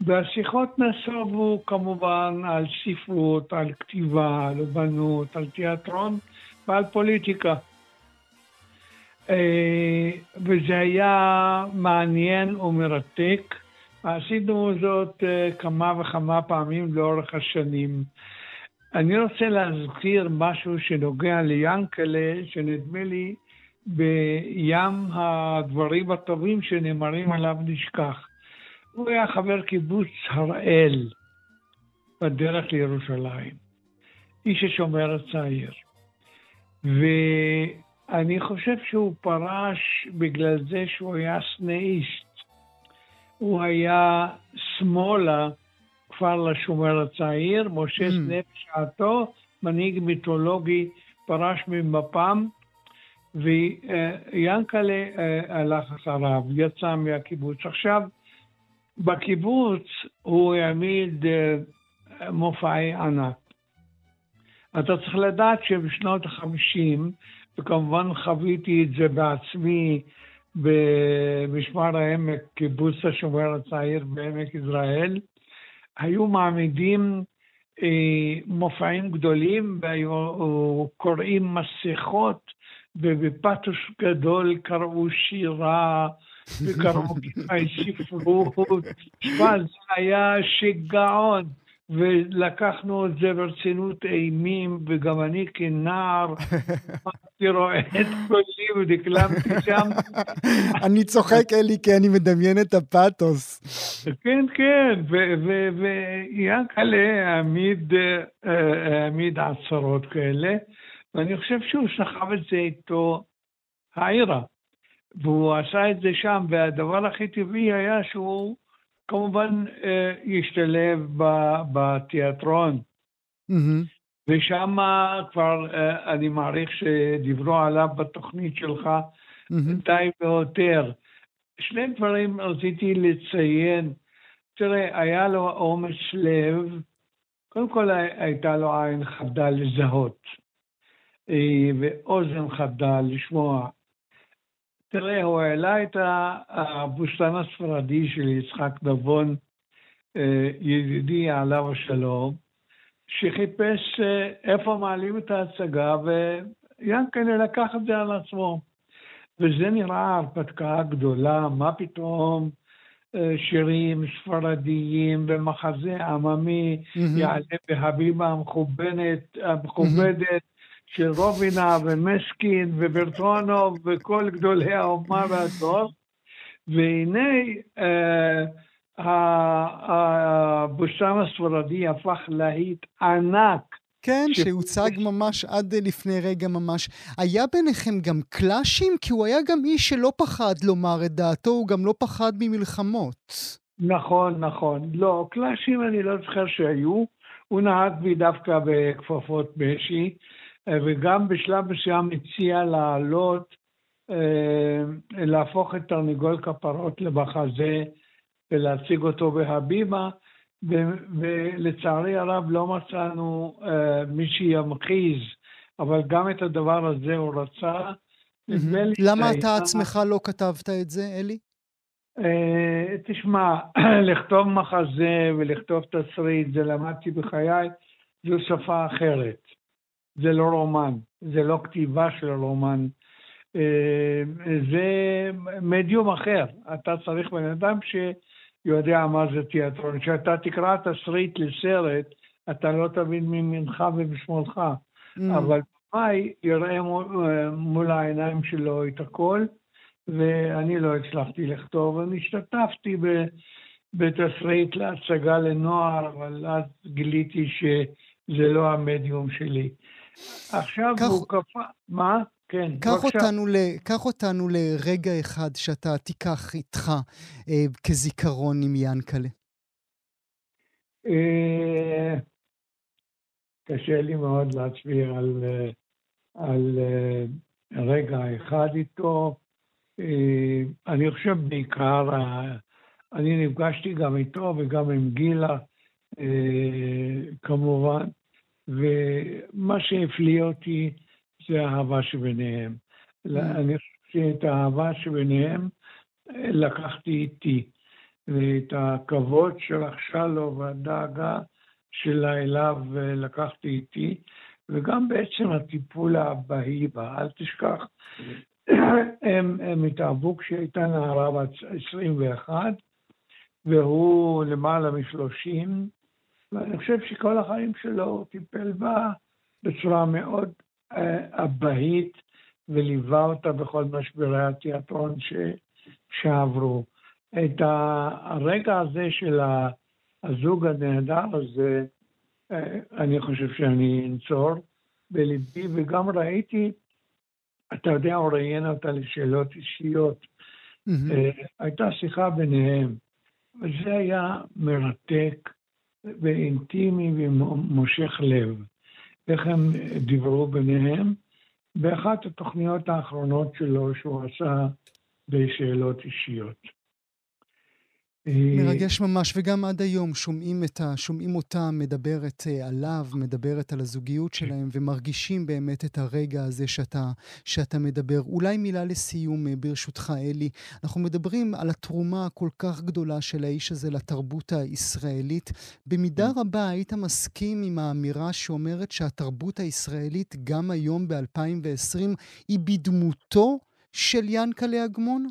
והשיחות נסובו כמובן על ספרות, על כתיבה, על אומנות, על תיאטרון ועל פוליטיקה. אה, וזה היה מעניין ומרתק. עשינו זאת אה, כמה וכמה פעמים לאורך השנים. אני רוצה להזכיר משהו שנוגע ליאנקלה, שנדמה לי בים הדברים הטובים שנאמרים עליו נשכח. הוא היה חבר קיבוץ הראל בדרך לירושלים, איש השומר הצעיר. ואני חושב שהוא פרש בגלל זה שהוא היה סנאיסט. הוא היה שמאלה, כפר לשומר הצעיר, משה mm. סנה בשעתו, מנהיג מיתולוגי, פרש ממפ"ם, ויאנקלה אה, הלך אחריו, יצא מהקיבוץ. עכשיו, בקיבוץ הוא העמיד אה, מופעי ענק. אתה צריך לדעת שבשנות ה-50, וכמובן חוויתי את זה בעצמי במשמר העמק, קיבוץ השומר הצעיר בעמק יזרעאל, היו מעמידים אה, מופעים גדולים והיו קוראים מסכות ובפתוס גדול קראו שירה וקראו ספרות. תשמע, זה היה שיגעון. ולקחנו את זה ברצינות אימים, וגם אני כנער, רואה את קולי ודקלמתי שם. אני צוחק, אלי, כי אני מדמיין את הפאתוס. כן, כן, ויענקלה העמיד, אה, העמיד עצרות כאלה, ואני חושב שהוא סחב את זה איתו העירה. והוא עשה את זה שם, והדבר הכי טבעי היה שהוא כמובן אה, ישתלב בתיאטרון. Mm-hmm. ושם כבר, אה, אני מעריך שדיברו עליו בתוכנית שלך mm-hmm. די ויותר. שני דברים רציתי לציין. תראה, היה לו אומץ לב, קודם כל הייתה לו עין חדה לזהות, אה, ואוזן חדה לשמוע. תראה, הוא העלה את הבוסתן הספרדי של יצחק נבון, אה, ידידי עליו השלום, שחיפש אה, איפה מעלים את ההצגה, ויאנקל'ה לקח את זה על עצמו. וזה נראה הרפתקה גדולה, מה פתאום אה, שירים ספרדיים ומחזה עממי mm-hmm. יעלה בהבימה המכובדת, המכובדת, של רובינה ומסקין וברטונוב וכל גדולי האומה והדור, והנה אה, הבושם הספרדי הפך להיט ענק. כן, ש... שהוצג ממש עד לפני רגע ממש. היה ביניכם גם קלאשים? כי הוא היה גם איש שלא פחד לומר את דעתו, הוא גם לא פחד ממלחמות. נכון, נכון. לא, קלאשים אני לא זוכר שהיו. הוא נהג בי דווקא בכפפות משי. אה, וגם בשלב מסוים הציע לעלות, אה, להפוך את תרנגול כפרות למחזה ולהציג אותו בהבימה, ולצערי הרב לא מצאנו אה, מי שימחיז, אבל גם את הדבר הזה הוא רצה. למה אתה עצמך לא כתבת את זה, אלי? תשמע, לכתוב מחזה ולכתוב תסריט, זה למדתי בחיי, זו שפה אחרת. זה לא רומן, זה לא כתיבה של רומן, אה, זה מדיום אחר. אתה צריך בן אדם שיודע מה זה תיאטרון. כשאתה תקרא תסריט לסרט, אתה לא תבין מימינך ומשמאלך, mm. אבל במאי יראה מול העיניים שלו את הכל, ואני לא הצלחתי לכתוב. אני השתתפתי בתסריט להצגה לנוער, אבל אז גיליתי שזה לא המדיום שלי. עכשיו כך... הוא קפא... מה? כן, קח אותנו, ל... קח אותנו לרגע אחד שאתה תיקח איתך אה, כזיכרון עם ינקלה. אה, קשה לי מאוד להצביע על, אה, על אה, רגע אחד איתו. אה, אני חושב בעיקר, אני נפגשתי גם איתו וגם עם גילה, כמובן. ומה שהפליא אותי זה האהבה שביניהם. Mm. אני חושב שאת האהבה שביניהם לקחתי איתי. ואת הכבוד שרכשה לו והדאגה שלה אליו לקחתי איתי, וגם בעצם הטיפול האבהי בה. אל תשכח, הם, הם התאהבו כשהיא הייתה נערה בת 21, והוא למעלה מ-30, ואני חושב שכל החיים שלו הוא טיפל בה בצורה מאוד אה, אבהית, וליווה אותה בכל משברי התיאטרון ש, שעברו. את הרגע הזה של הזוג הנהדר הזה, אה, אני חושב שאני אנצור בליבי, וגם ראיתי, אתה יודע, הוא ראיין אותה לשאלות אישיות. Mm-hmm. הייתה שיחה ביניהם, וזה היה מרתק ואינטימי ומושך לב. איך הם דיברו ביניהם. באחת התוכניות האחרונות שלו שהוא עשה בשאלות אישיות. מרגש ממש, וגם עד היום שומעים, ה, שומעים אותה מדברת אה, עליו, מדברת על הזוגיות כן. שלהם, ומרגישים באמת את הרגע הזה שאתה, שאתה מדבר. אולי מילה לסיום, אה, ברשותך, אלי. אנחנו מדברים על התרומה הכל כך גדולה של האיש הזה לתרבות הישראלית. במידה כן. רבה היית מסכים עם האמירה שאומרת שהתרבות הישראלית, גם היום ב-2020, היא בדמותו של ינקלה אגמון?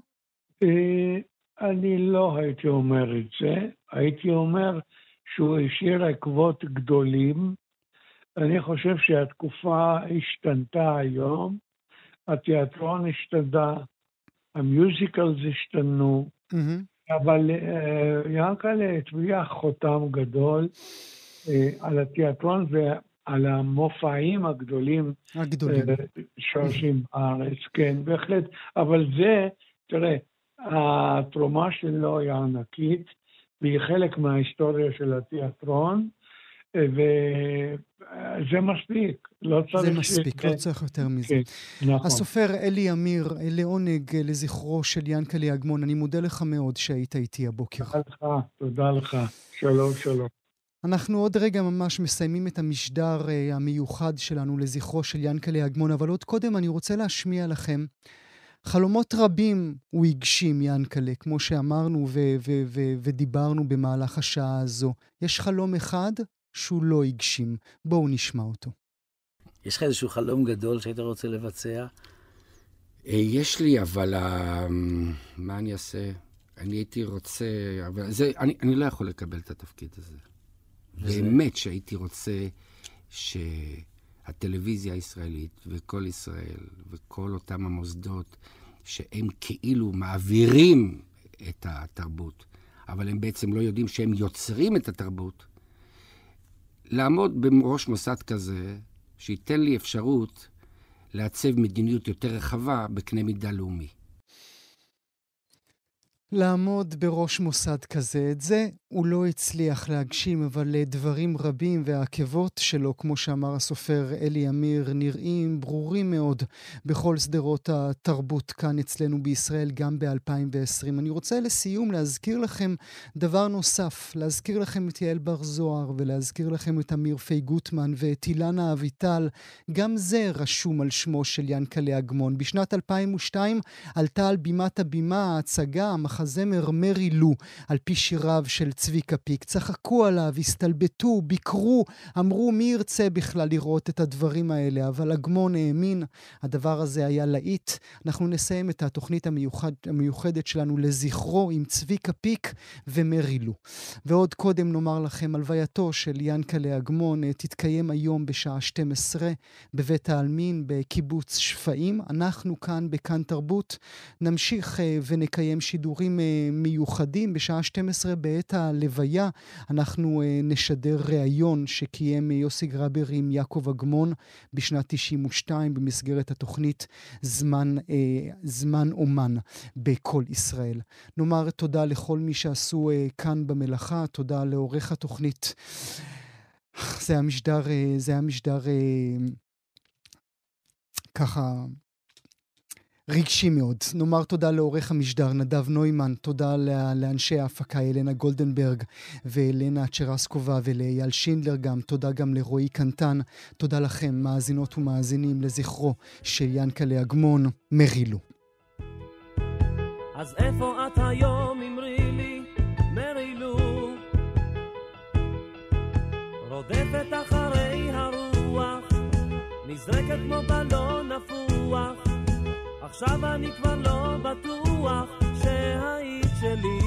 אה, אני לא הייתי אומר את זה, הייתי אומר שהוא השאיר עקבות גדולים. אני חושב שהתקופה השתנתה היום, התיאטרון השתנה, המיוזיקלס השתנו, mm-hmm. אבל uh, ינקלה הטביע חותם גדול uh, על התיאטרון ועל המופעים הגדולים. הגדולים. Uh, שעושים בארץ, כן, בהחלט. אבל זה, תראה, התרומה שלו היא ענקית, והיא חלק מההיסטוריה של התיאטרון, וזה מספיק, לא צריך... זה מספיק, ש... לא צריך יותר מזה. כן, נכון. הסופר אלי אמיר, לעונג לזכרו של ינקלה אגמון, אני מודה לך מאוד שהיית איתי הבוקר. תודה לך, תודה לך. שלום, שלום. אנחנו עוד רגע ממש מסיימים את המשדר uh, המיוחד שלנו לזכרו של ינקלה אגמון, אבל עוד קודם אני רוצה להשמיע לכם חלומות רבים הוא הגשים, ינקלה, כמו שאמרנו ו- ו- ו- ודיברנו במהלך השעה הזו. יש חלום אחד שהוא לא הגשים. בואו נשמע אותו. יש לך איזשהו חלום גדול שהיית רוצה לבצע? אה, יש לי, אבל אה, מה אני אעשה? אני הייתי רוצה, אבל זה, אני, אני לא יכול לקבל את התפקיד הזה. וזה... באמת שהייתי רוצה ש... הטלוויזיה הישראלית וכל ישראל וכל אותם המוסדות שהם כאילו מעבירים את התרבות, אבל הם בעצם לא יודעים שהם יוצרים את התרבות, לעמוד בראש מוסד כזה, שייתן לי אפשרות לעצב מדיניות יותר רחבה בקנה מידה לאומי. לעמוד בראש מוסד כזה. את זה הוא לא הצליח להגשים, אבל דברים רבים והעקבות שלו, כמו שאמר הסופר אלי אמיר, נראים ברורים מאוד בכל שדרות התרבות כאן אצלנו בישראל, גם ב-2020. אני רוצה לסיום להזכיר לכם דבר נוסף, להזכיר לכם את יעל בר זוהר ולהזכיר לכם את אמיר פי גוטמן ואת אילנה אביטל. גם זה רשום על שמו של ינקלה אגמון. בשנת 2002 עלתה על בימת הבימה ההצגה, המחזמר מרי לו, על פי שיריו של צביקה פיק. צחקו עליו, הסתלבטו, ביקרו, אמרו מי ירצה בכלל לראות את הדברים האלה, אבל אגמון האמין, הדבר הזה היה להיט. אנחנו נסיים את התוכנית המיוחד, המיוחדת שלנו לזכרו עם צביקה פיק ומרי לו. ועוד קודם נאמר לכם, הלווייתו של ינקלה אגמון אה, תתקיים היום בשעה 12 בבית העלמין בקיבוץ שפיים. אנחנו כאן בכאן תרבות נמשיך אה, ונקיים שידורים אה, מיוחדים. בשעה 12 בעת הלוויה אנחנו אה, נשדר ראיון שקיים יוסי גרבר עם יעקב אגמון בשנת 92 במסגרת התוכנית זמן, אה, זמן אומן בכל ישראל. נאמר תודה לכל מי שעשו כאן במלאכה, תודה לעורך התוכנית. זה היה משדר, זה היה משדר ככה רגשי מאוד. נאמר תודה לעורך המשדר נדב נוימן, תודה לאנשי ההפקה אלנה גולדנברג ואלנה צ'רסקובה ולאייל שינדלר גם, תודה גם לרועי קנטן, תודה לכם, מאזינות ומאזינים, לזכרו של ינקלה אגמון, מרילו. אז איפה את היום, אמרי לי, מרילו? רודפת אחרי הרוח, נזרקת כמו בלון נפוח. עכשיו אני כבר לא בטוח שהיית שלי.